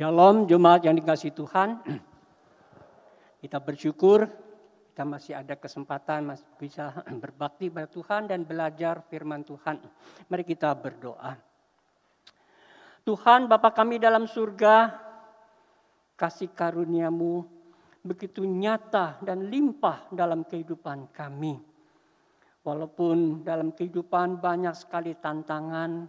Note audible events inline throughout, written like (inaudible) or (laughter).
Shalom jemaat yang dikasih Tuhan. (clears throat) Kita bersyukur kita masih ada kesempatan masih bisa (clears throat) berbakti pada Tuhan dan belajar firman Tuhan. Mari kita berdoa. Tuhan Bapa kami dalam surga, kasih karuniamu begitu nyata dan limpah dalam kehidupan kami. Walaupun dalam kehidupan banyak sekali tantangan,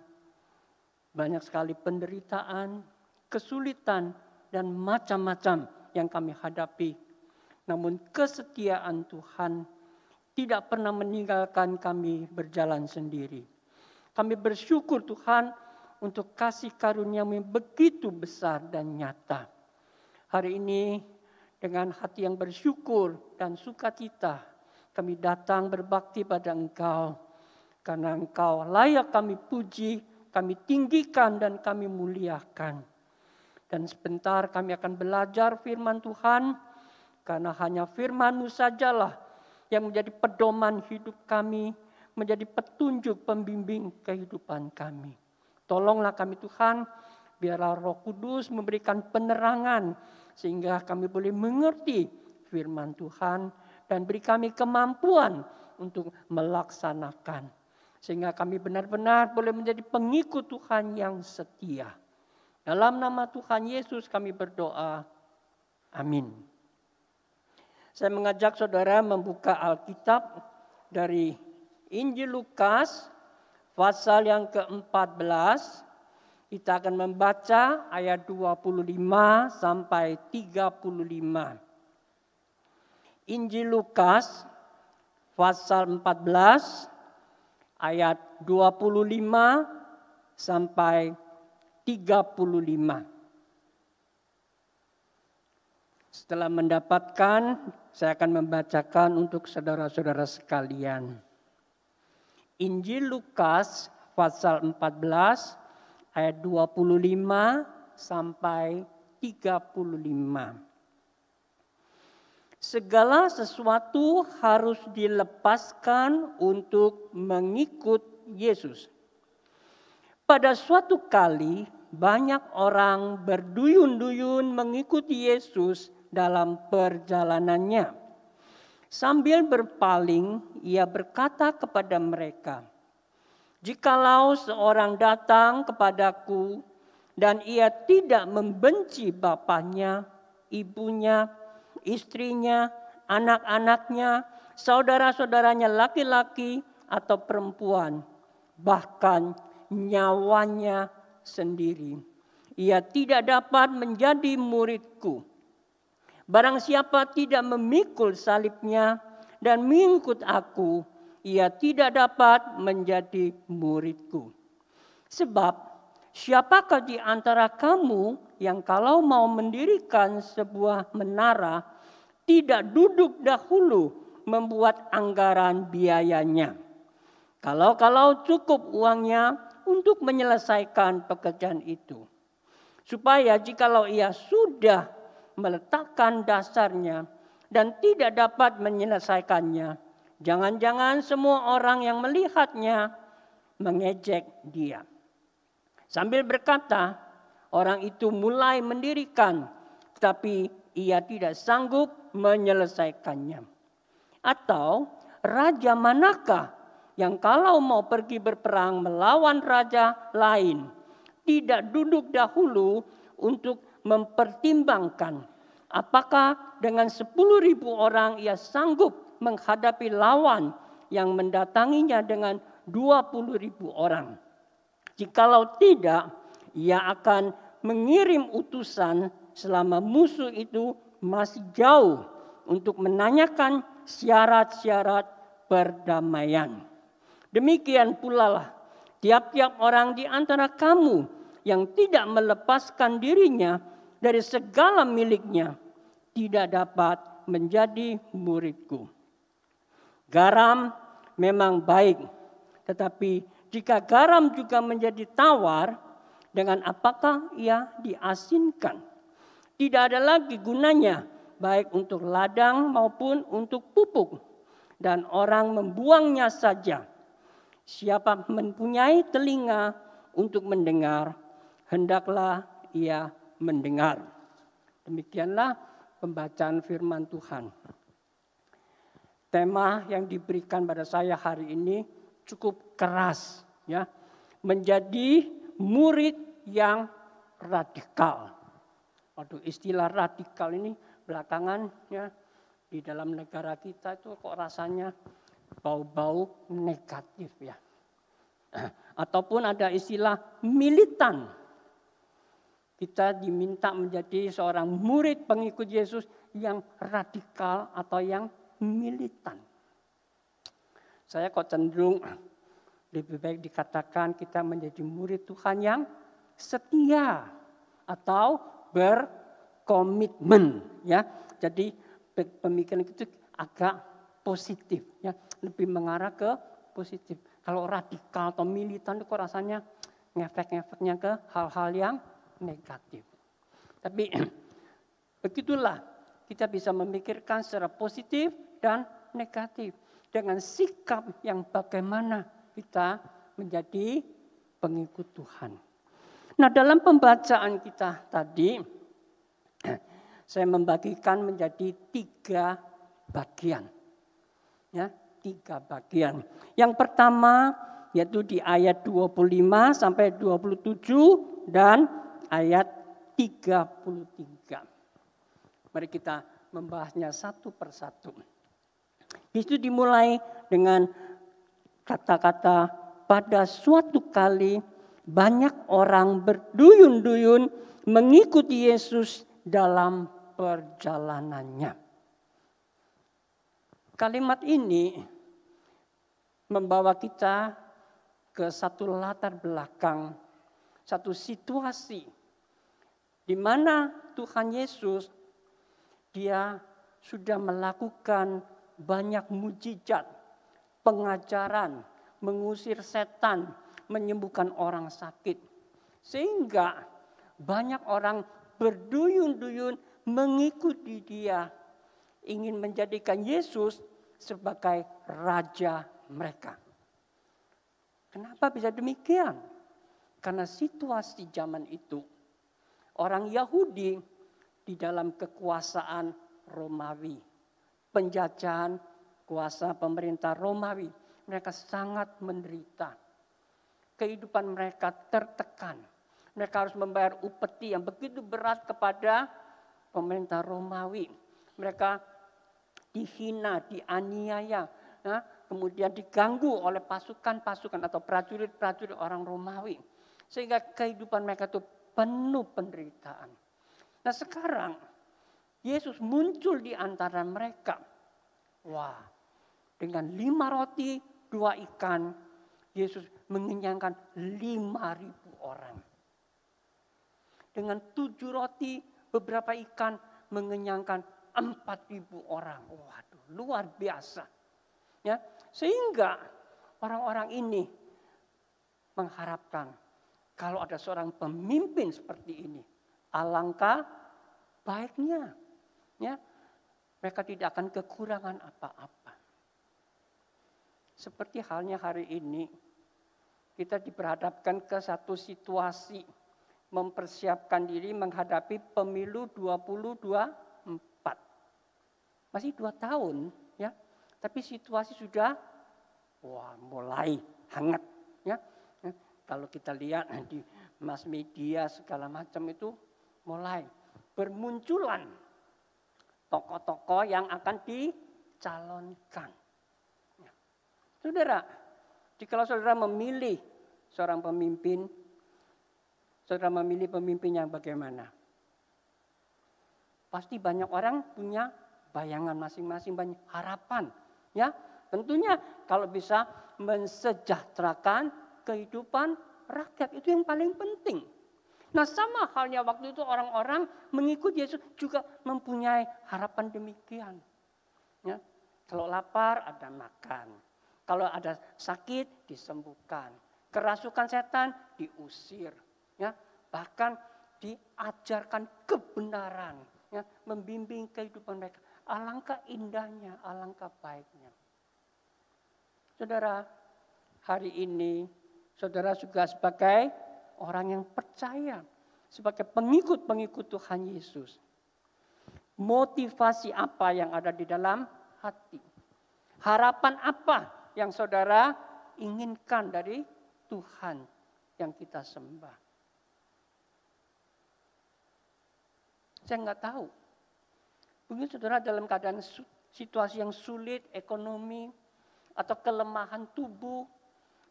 banyak sekali penderitaan, kesulitan, dan macam-macam yang kami hadapi. Namun kesetiaan Tuhan tidak pernah meninggalkan kami berjalan sendiri. Kami bersyukur Tuhan untuk kasih karunia-Mu yang begitu besar dan nyata. Hari ini dengan hati yang bersyukur dan sukacita kami datang berbakti pada Engkau. Karena Engkau layak kami puji, kami tinggikan dan kami muliakan. Dan sebentar kami akan belajar firman Tuhan, karena hanya firman-Mu sajalah yang menjadi pedoman hidup kami, menjadi petunjuk pembimbing kehidupan kami. Tolonglah kami Tuhan, biarlah roh kudus memberikan penerangan, sehingga kami boleh mengerti firman Tuhan, dan beri kami kemampuan untuk melaksanakan. Sehingga kami benar-benar boleh menjadi pengikut Tuhan yang setia. Dalam nama Tuhan Yesus kami berdoa. Amin. Saya mengajak saudara membuka Alkitab dari Injil Lukas pasal yang ke-14. Kita akan membaca ayat 25 sampai 35. Injil Lukas pasal 14 ayat 25 sampai 35. Setelah mendapatkan, saya akan membacakan untuk saudara-saudara sekalian. Injil Lukas pasal 14 ayat 25 sampai 35. Segala sesuatu harus dilepaskan untuk mengikut Yesus. Pada suatu kali banyak orang berduyun-duyun mengikuti Yesus dalam perjalanannya. Sambil berpaling, ia berkata kepada mereka, "Jikalau seorang datang kepadaku dan ia tidak membenci bapaknya, ibunya, istrinya, anak-anaknya, saudara-saudaranya laki-laki atau perempuan, bahkan nyawanya sendiri. Ia tidak dapat menjadi muridku. Barang siapa tidak memikul salibnya dan mengikut aku, ia tidak dapat menjadi muridku. Sebab siapakah di antara kamu yang kalau mau mendirikan sebuah menara tidak duduk dahulu membuat anggaran biayanya. Kalau-kalau cukup uangnya, untuk menyelesaikan pekerjaan itu. Supaya jikalau ia sudah meletakkan dasarnya dan tidak dapat menyelesaikannya, jangan-jangan semua orang yang melihatnya mengejek dia. Sambil berkata, orang itu mulai mendirikan, tapi ia tidak sanggup menyelesaikannya. Atau raja manakah yang kalau mau pergi berperang melawan raja lain tidak duduk dahulu untuk mempertimbangkan apakah dengan sepuluh ribu orang ia sanggup menghadapi lawan yang mendatanginya dengan dua puluh ribu orang. Jikalau tidak, ia akan mengirim utusan selama musuh itu masih jauh untuk menanyakan syarat-syarat perdamaian. Demikian pula lah tiap-tiap orang di antara kamu yang tidak melepaskan dirinya dari segala miliknya tidak dapat menjadi muridku. Garam memang baik, tetapi jika garam juga menjadi tawar, dengan apakah ia diasinkan? Tidak ada lagi gunanya, baik untuk ladang maupun untuk pupuk, dan orang membuangnya saja. Siapa mempunyai telinga untuk mendengar, hendaklah ia mendengar. Demikianlah pembacaan firman Tuhan. Tema yang diberikan pada saya hari ini cukup keras ya. Menjadi murid yang radikal. Waduh, istilah radikal ini belakangan ya di dalam negara kita itu kok rasanya bau-bau negatif ya. Ataupun ada istilah militan. Kita diminta menjadi seorang murid pengikut Yesus yang radikal atau yang militan. Saya kok cenderung lebih baik dikatakan kita menjadi murid Tuhan yang setia atau berkomitmen ya. Jadi pemikiran itu agak positif ya, lebih mengarah ke positif. Kalau radikal atau militan itu kok rasanya ngefek-ngefeknya ke hal-hal yang negatif. Tapi (clears throat) begitulah kita bisa memikirkan secara positif dan negatif dengan sikap yang bagaimana kita menjadi pengikut Tuhan. Nah, dalam pembacaan kita tadi (clears throat) saya membagikan menjadi tiga bagian. Ya, tiga bagian. Yang pertama yaitu di ayat 25 sampai 27 dan ayat 33. Mari kita membahasnya satu persatu. Itu dimulai dengan kata-kata pada suatu kali banyak orang berduyun-duyun mengikuti Yesus dalam perjalanannya. Kalimat ini membawa kita ke satu latar belakang, satu situasi di mana Tuhan Yesus dia sudah melakukan banyak mujizat, pengajaran, mengusir setan, menyembuhkan orang sakit. Sehingga banyak orang berduyun-duyun mengikuti dia. Ingin menjadikan Yesus sebagai raja mereka. Kenapa bisa demikian? Karena situasi zaman itu orang Yahudi di dalam kekuasaan Romawi, penjajahan kuasa pemerintah Romawi, mereka sangat menderita. Kehidupan mereka tertekan. Mereka harus membayar upeti yang begitu berat kepada pemerintah Romawi. Mereka dihina, dianiaya, nah, kemudian diganggu oleh pasukan-pasukan atau prajurit-prajurit orang Romawi. Sehingga kehidupan mereka itu penuh penderitaan. Nah sekarang Yesus muncul di antara mereka. Wah, dengan lima roti, dua ikan, Yesus mengenyangkan lima ribu orang. Dengan tujuh roti, beberapa ikan mengenyangkan empat ribu orang. Waduh, luar biasa. Ya, sehingga orang-orang ini mengharapkan kalau ada seorang pemimpin seperti ini, alangkah baiknya. Ya, mereka tidak akan kekurangan apa-apa. Seperti halnya hari ini, kita diperhadapkan ke satu situasi mempersiapkan diri menghadapi pemilu 2024. Masih dua tahun, ya. Tapi situasi sudah wah mulai hangat, ya. Kalau kita lihat di mass media segala macam itu mulai bermunculan tokoh-tokoh yang akan dicalonkan. Ya. Saudara, jika saudara memilih seorang pemimpin, saudara memilih pemimpin yang bagaimana? Pasti banyak orang punya bayangan masing-masing, banyak harapan. Ya, tentunya kalau bisa mensejahterakan kehidupan rakyat itu yang paling penting. Nah sama halnya waktu itu orang-orang mengikuti Yesus juga mempunyai harapan demikian. Ya, kalau lapar ada makan. Kalau ada sakit disembuhkan. Kerasukan setan diusir. Ya, bahkan diajarkan kebenaran. Ya, membimbing kehidupan mereka. Alangkah indahnya, alangkah baiknya. Saudara, hari ini saudara juga sebagai orang yang percaya sebagai pengikut-pengikut Tuhan Yesus. Motivasi apa yang ada di dalam hati? Harapan apa yang saudara inginkan dari Tuhan yang kita sembah? Saya nggak tahu. Mungkin saudara dalam keadaan situasi yang sulit, ekonomi, atau kelemahan tubuh,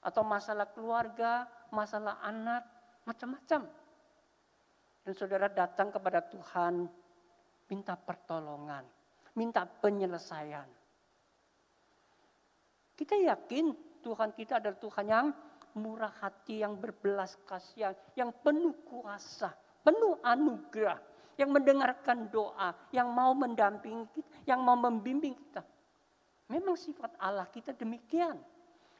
atau masalah keluarga, masalah anak, macam-macam. Dan saudara datang kepada Tuhan, minta pertolongan, minta penyelesaian. Kita yakin Tuhan kita adalah Tuhan yang murah hati, yang berbelas kasihan, yang penuh kuasa, penuh anugerah, yang mendengarkan doa, yang mau mendampingi kita, yang mau membimbing kita. Memang sifat Allah kita demikian.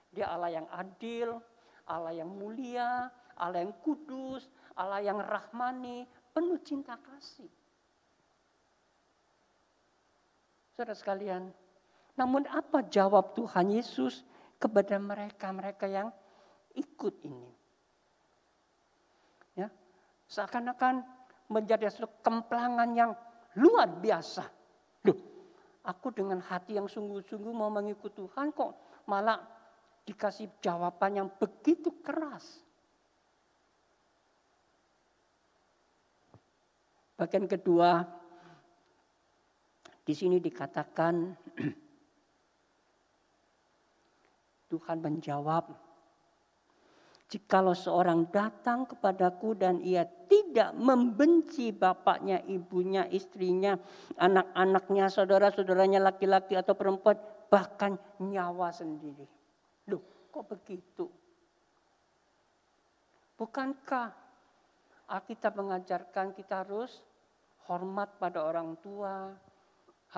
Dia Allah yang adil, Allah yang mulia, Allah yang kudus, Allah yang rahmani, penuh cinta kasih. Saudara sekalian, namun apa jawab Tuhan Yesus kepada mereka-mereka yang ikut ini? Ya, seakan-akan menjadi suatu kemplangan yang luar biasa. Loh, aku dengan hati yang sungguh-sungguh mau mengikut Tuhan kok malah dikasih jawaban yang begitu keras. Bagian kedua, di sini dikatakan (clears throat) Tuhan menjawab, Jikalau seorang datang kepadaku dan ia tidak membenci bapaknya, ibunya, istrinya, anak-anaknya, saudara-saudaranya laki-laki atau perempuan, bahkan nyawa sendiri. Loh, kok begitu? Bukankah Alkitab mengajarkan kita harus hormat pada orang tua,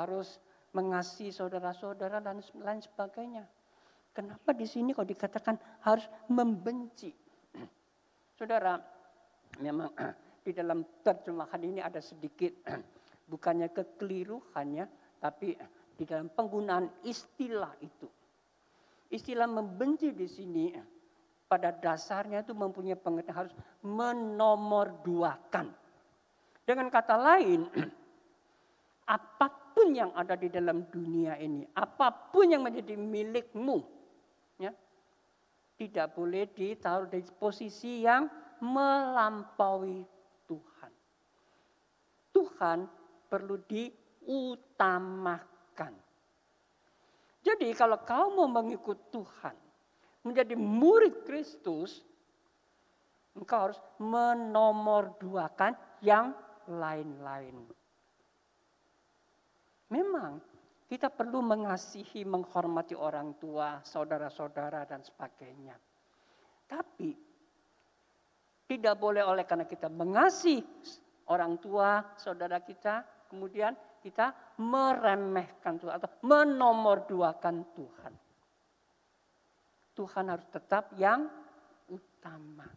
harus mengasihi saudara-saudara dan lain sebagainya? Kenapa di sini kok dikatakan harus membenci? (clears throat) Saudara, memang (clears throat) di dalam terjemahan ini ada sedikit (clears throat) bukannya kekeliruannya, tapi di dalam penggunaan istilah itu. Istilah membenci di sini pada dasarnya itu mempunyai pengertian harus menomorduakan. Dengan kata lain, apa pun yang ada di dalam dunia ini, apa pun yang menjadi milikmu, tidak boleh ditaruh di posisi yang melampaui Tuhan. Tuhan perlu diutamakan. Jadi kalau kau mau mengikut Tuhan, menjadi murid Kristus, engkau harus menomorduakan yang lain-lain. Memang kita perlu mengasihi, menghormati orang tua, saudara-saudara, dan sebagainya. Tapi tidak boleh oleh karena kita mengasihi orang tua, saudara kita, kemudian kita meremehkan Tuhan atau menomorduakan Tuhan. Tuhan harus tetap yang utama.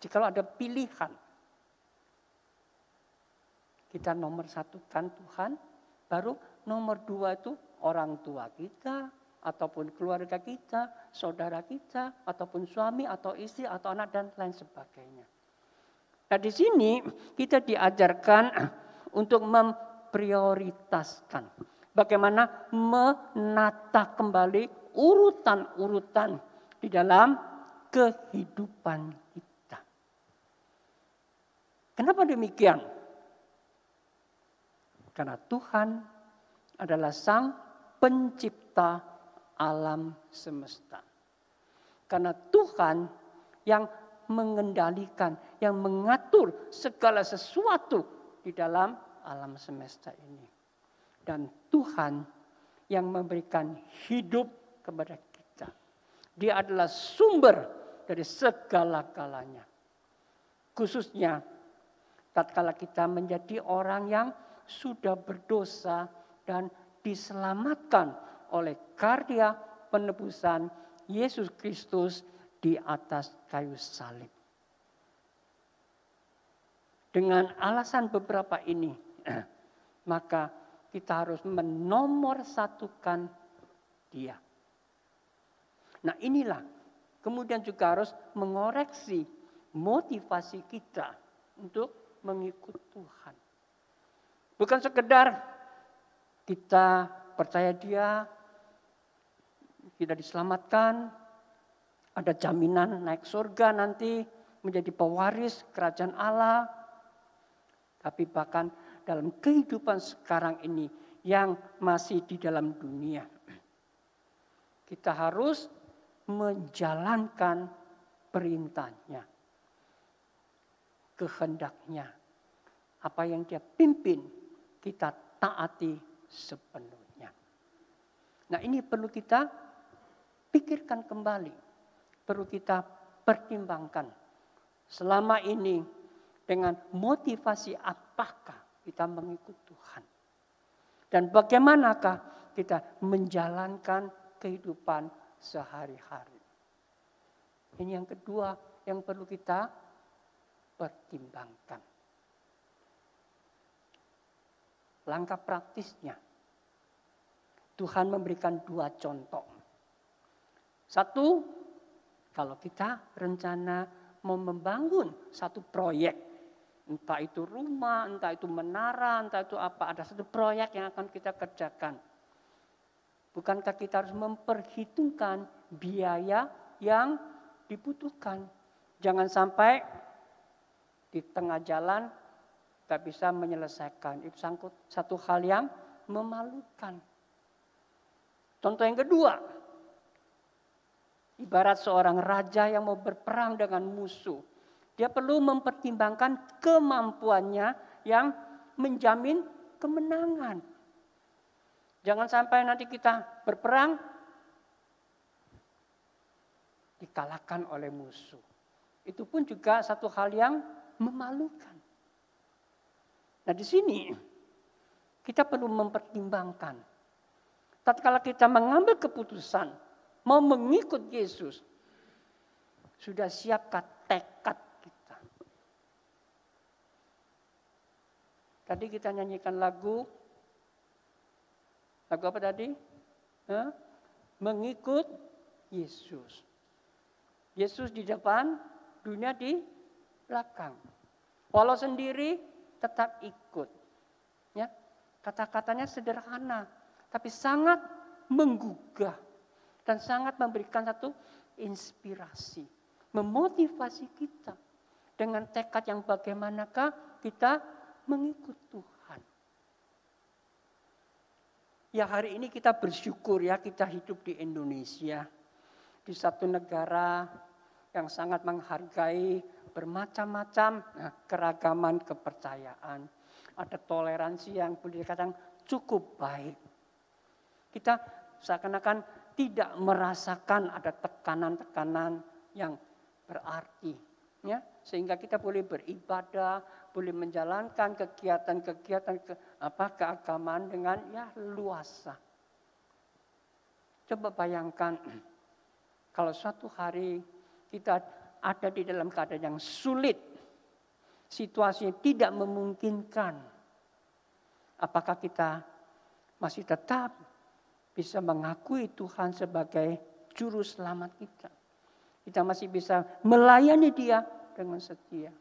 Jika ada pilihan kita nomor satu kan Tuhan, baru nomor dua itu orang tua kita, ataupun keluarga kita, saudara kita, ataupun suami atau istri atau anak dan lain sebagainya. Nah di sini kita diajarkan untuk memprioritaskan. Bagaimana menata kembali urutan-urutan di dalam kehidupan kita. Kenapa demikian? Karena Tuhan adalah sang pencipta alam semesta. Karena Tuhan yang mengendalikan, yang mengatur segala sesuatu di dalam alam semesta ini. Dan Tuhan yang memberikan hidup kepada kita. Dia adalah sumber dari segala-galanya. Khususnya tatkala kita menjadi orang yang sudah berdosa dan diselamatkan oleh karya penebusan Yesus Kristus di atas kayu salib. Dengan alasan beberapa ini, (clears throat) maka kita harus menomorsatukan dia. Nah inilah kemudian juga harus mengoreksi motivasi kita untuk mengikut Tuhan. Bukan sekedar kita percaya dia, kita diselamatkan, ada jaminan naik surga nanti menjadi pewaris kerajaan Allah. Tapi bahkan dalam kehidupan sekarang ini yang masih di dalam dunia. Kita harus menjalankan perintahnya kehendaknya. Apa yang dia pimpin, kita taati sepenuhnya. Nah ini perlu kita pikirkan kembali. Perlu kita pertimbangkan. Selama ini dengan motivasi apakah kita mengikut Tuhan. Dan bagaimanakah kita menjalankan kehidupan sehari-hari. Ini yang kedua yang perlu kita pertimbangkan. Langkah praktisnya, Tuhan memberikan dua contoh. Satu, kalau kita rencana mau membangun satu proyek, entah itu rumah, entah itu menara, entah itu apa, ada satu proyek yang akan kita kerjakan. Bukankah kita harus memperhitungkan biaya yang dibutuhkan? Jangan sampai di tengah jalan tak bisa menyelesaikan. Itu sangkut satu hal yang memalukan. Contoh yang kedua, ibarat seorang raja yang mau berperang dengan musuh. Dia perlu mempertimbangkan kemampuannya yang menjamin kemenangan. Jangan sampai nanti kita berperang dikalahkan oleh musuh. Itu pun juga satu hal yang memalukan. Nah di sini kita perlu mempertimbangkan. Tatkala kita mengambil keputusan mau mengikut Yesus, sudah siapkah tekad kita? Tadi kita nyanyikan lagu, lagu apa tadi? Mengikut Yesus. Yesus di depan, dunia di belakang. Walau sendiri tetap ikut. Ya, kata-katanya sederhana, tapi sangat menggugah dan sangat memberikan satu inspirasi, memotivasi kita dengan tekad yang bagaimanakah kita mengikut Tuhan. Ya hari ini kita bersyukur ya kita hidup di Indonesia. Di satu negara yang sangat menghargai bermacam-macam nah, keragaman kepercayaan. Ada toleransi yang boleh dikatakan cukup baik. Kita seakan-akan tidak merasakan ada tekanan-tekanan yang berarti. Ya, sehingga kita boleh beribadah, boleh menjalankan kegiatan-kegiatan ke, apa keagamaan dengan ya luasa. Coba bayangkan (clears throat) kalau suatu hari kita ada di dalam keadaan yang sulit, situasinya tidak memungkinkan, apakah kita masih tetap bisa mengakui Tuhan sebagai juru selamat kita? Kita masih bisa melayani Dia dengan setia.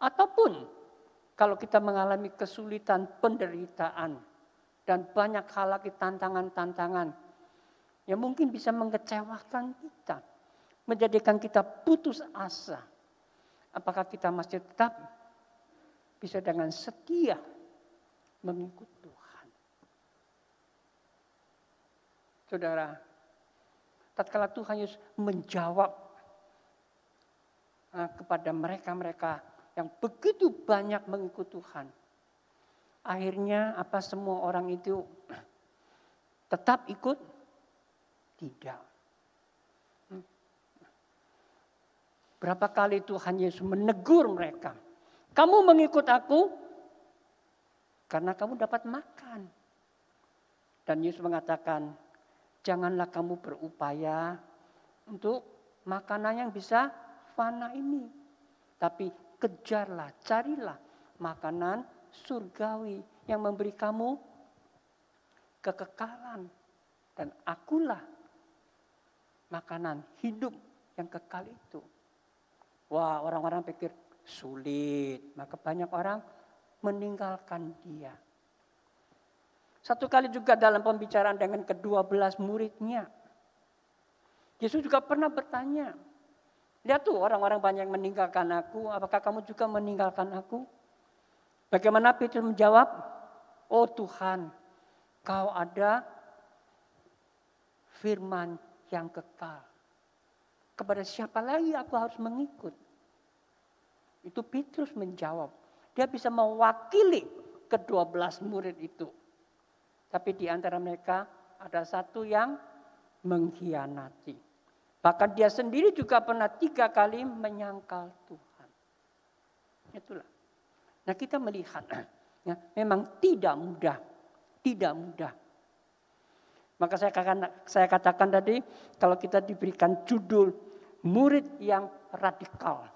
Ataupun kalau kita mengalami kesulitan, penderitaan, dan banyak hal lagi tantangan-tantangan yang mungkin bisa mengecewakan kita menjadikan kita putus asa. Apakah kita masih tetap bisa dengan setia mengikut Tuhan? Saudara, tatkala Tuhan Yesus menjawab eh, kepada mereka-mereka yang begitu banyak mengikut Tuhan. Akhirnya apa semua orang itu tetap ikut? Tidak. Berapa kali Tuhan Yesus menegur mereka. Kamu mengikut aku karena kamu dapat makan. Dan Yesus mengatakan, janganlah kamu berupaya untuk makanan yang bisa fana ini. Tapi kejarlah, carilah makanan surgawi yang memberi kamu kekekalan. Dan akulah makanan hidup yang kekal itu. Wah, orang-orang pikir sulit, maka banyak orang meninggalkan dia. Satu kali juga dalam pembicaraan dengan kedua belas muridnya. Yesus juga pernah bertanya. Lihat tuh orang-orang banyak meninggalkan aku. Apakah kamu juga meninggalkan aku? Bagaimana Petrus menjawab? Oh Tuhan, kau ada firman yang kekal. Kepada siapa lagi aku harus mengikut? Itu Petrus menjawab. Dia bisa mewakili kedua belas murid itu. Tapi di antara mereka ada satu yang mengkhianati. Bahkan dia sendiri juga pernah tiga kali menyangkal Tuhan. Itulah. Nah kita melihat, (clears throat) ya, memang tidak mudah. Tidak mudah. Maka saya katakan, saya katakan tadi, kalau kita diberikan judul murid yang radikal,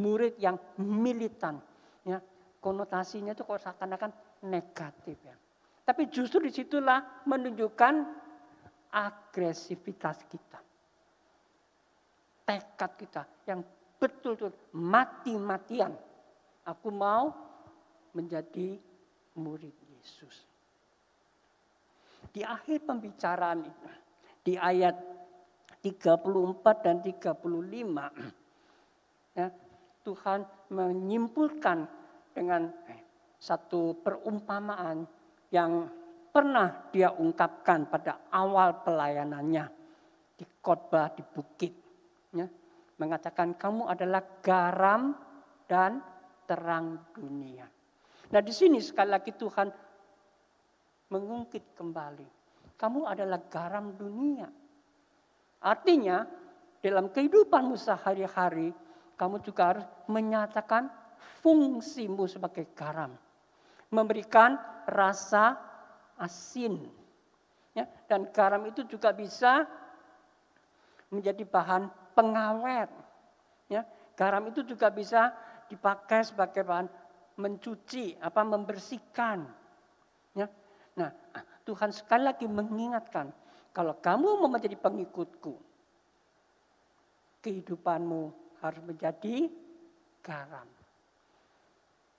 murid yang militan, ya konotasinya itu kok seakan-akan negatif ya. Tapi justru di situlah menunjukkan agresivitas kita. Tekad kita yang betul-betul mati-matian. Aku mau menjadi murid Yesus. Di akhir pembicaraan itu, di ayat 34 dan 35, ya, Tuhan menyimpulkan dengan satu perumpamaan yang pernah dia ungkapkan pada awal pelayanannya di khotbah di bukit. Ya, mengatakan kamu adalah garam dan terang dunia. Nah di sini sekali lagi Tuhan mengungkit kembali. Kamu adalah garam dunia. Artinya dalam kehidupanmu sehari-hari kamu juga harus menyatakan fungsimu sebagai garam. Memberikan rasa asin. Ya, dan garam itu juga bisa menjadi bahan pengawet. Ya, garam itu juga bisa dipakai sebagai bahan mencuci, apa membersihkan. Ya. Nah, Tuhan sekali lagi mengingatkan kalau kamu mau menjadi pengikutku, kehidupanmu harus menjadi garam.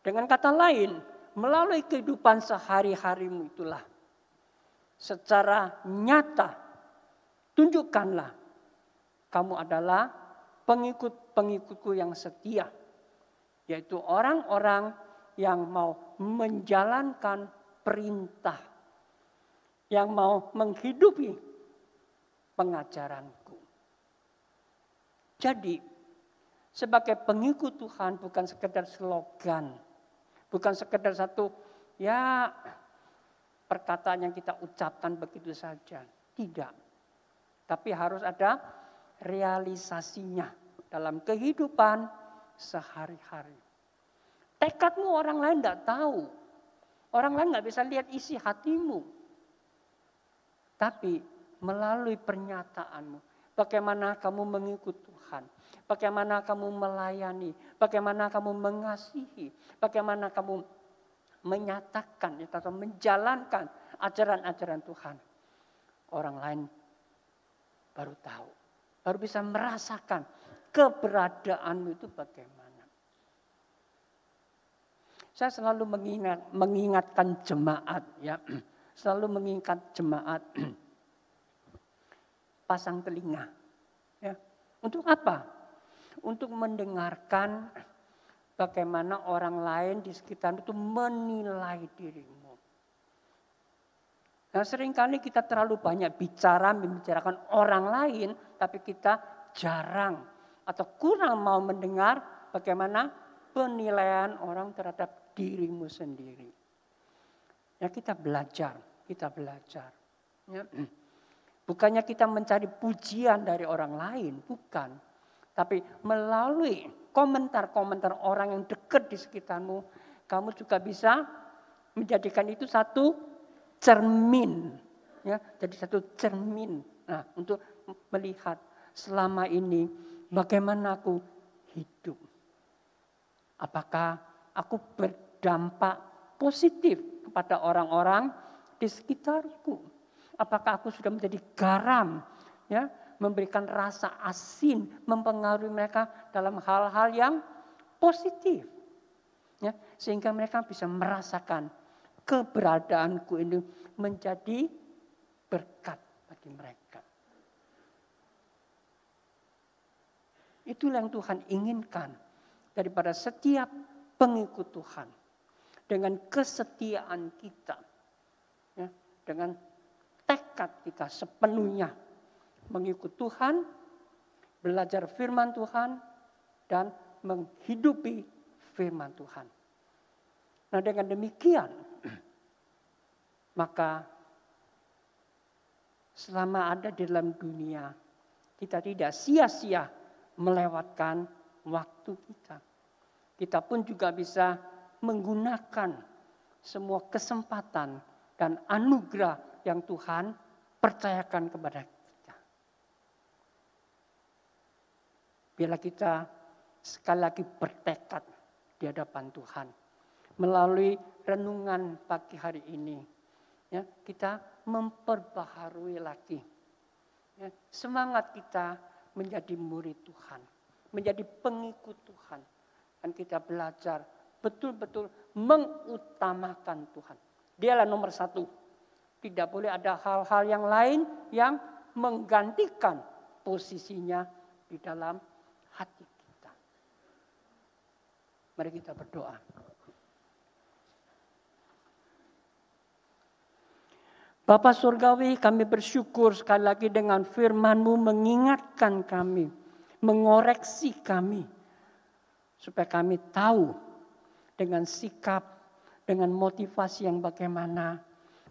Dengan kata lain, melalui kehidupan sehari-harimu itulah secara nyata tunjukkanlah kamu adalah pengikut-pengikutku yang setia. Yaitu orang-orang yang mau menjalankan perintah yang mau menghidupi pengajaranku. Jadi, sebagai pengikut Tuhan bukan sekedar slogan, bukan sekedar satu ya perkataan yang kita ucapkan begitu saja. Tidak. Tapi harus ada realisasinya dalam kehidupan sehari-hari. Tekadmu orang lain tidak tahu. Orang lain nggak bisa lihat isi hatimu. Tapi melalui pernyataanmu, bagaimana kamu mengikut Tuhan, bagaimana kamu melayani, bagaimana kamu mengasihi, bagaimana kamu menyatakan atau menjalankan ajaran-ajaran Tuhan. Orang lain baru tahu, baru bisa merasakan keberadaanmu itu bagaimana. Saya selalu mengingat, mengingatkan jemaat ya selalu mengingat jemaat (clears throat) pasang telinga. Ya. Untuk apa? Untuk mendengarkan bagaimana orang lain di sekitar itu menilai dirimu. Nah sering kali kita terlalu banyak bicara membicarakan orang lain, tapi kita jarang atau kurang mau mendengar bagaimana penilaian orang terhadap dirimu sendiri. Ya kita belajar, kita belajar. Ya. Bukannya kita mencari pujian dari orang lain, bukan. Tapi melalui komentar-komentar orang yang dekat di sekitarmu, kamu juga bisa menjadikan itu satu cermin. Ya, jadi satu cermin. Nah, untuk melihat selama ini bagaimana aku hidup. Apakah aku berdampak positif kepada orang-orang di sekitarku. Apakah aku sudah menjadi garam? Ya, memberikan rasa asin, mempengaruhi mereka dalam hal-hal yang positif. Ya, sehingga mereka bisa merasakan keberadaanku ini menjadi berkat bagi mereka. Itulah yang Tuhan inginkan daripada setiap pengikut Tuhan. Dengan kesetiaan kita. Ya, dengan tekad kita sepenuhnya mengikut Tuhan, belajar firman Tuhan, dan menghidupi firman Tuhan. Nah dengan demikian, (clears throat) maka selama ada di dalam dunia, kita tidak sia-sia melewatkan waktu kita. Kita pun juga bisa menggunakan semua kesempatan dan anugerah yang Tuhan percayakan kepada kita. Bila kita sekali lagi bertekad di hadapan Tuhan melalui renungan pagi hari ini, ya kita memperbaharui lagi ya, semangat kita menjadi murid Tuhan, menjadi pengikut Tuhan, dan kita belajar betul-betul mengutamakan Tuhan. Dialah nomor satu. Tidak boleh ada hal-hal yang lain yang menggantikan posisinya di dalam hati kita. Mari kita berdoa. Bapak Surgawi kami bersyukur sekali lagi dengan firman-Mu mengingatkan kami, mengoreksi kami. Supaya kami tahu dengan sikap, dengan motivasi yang bagaimana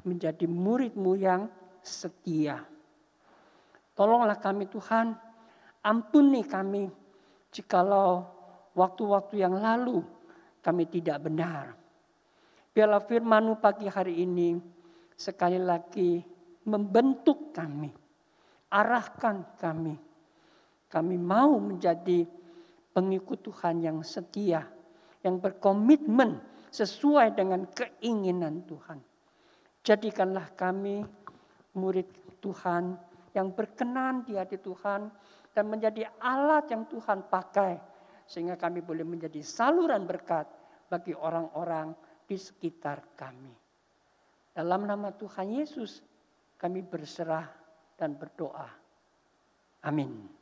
menjadi murid-Mu yang setia. Tolonglah kami Tuhan, ampuni kami jikalau waktu-waktu yang lalu kami tidak benar. Biarlah firman-Mu pagi hari ini sekali lagi membentuk kami, arahkan kami. Kami mau menjadi pengikut Tuhan yang setia, yang berkomitmen sesuai dengan keinginan Tuhan. Jadikanlah kami murid Tuhan yang berkenan di hati Tuhan dan menjadi alat yang Tuhan pakai sehingga kami boleh menjadi saluran berkat bagi orang-orang di sekitar kami. Dalam nama Tuhan Yesus kami berserah dan berdoa. Amin.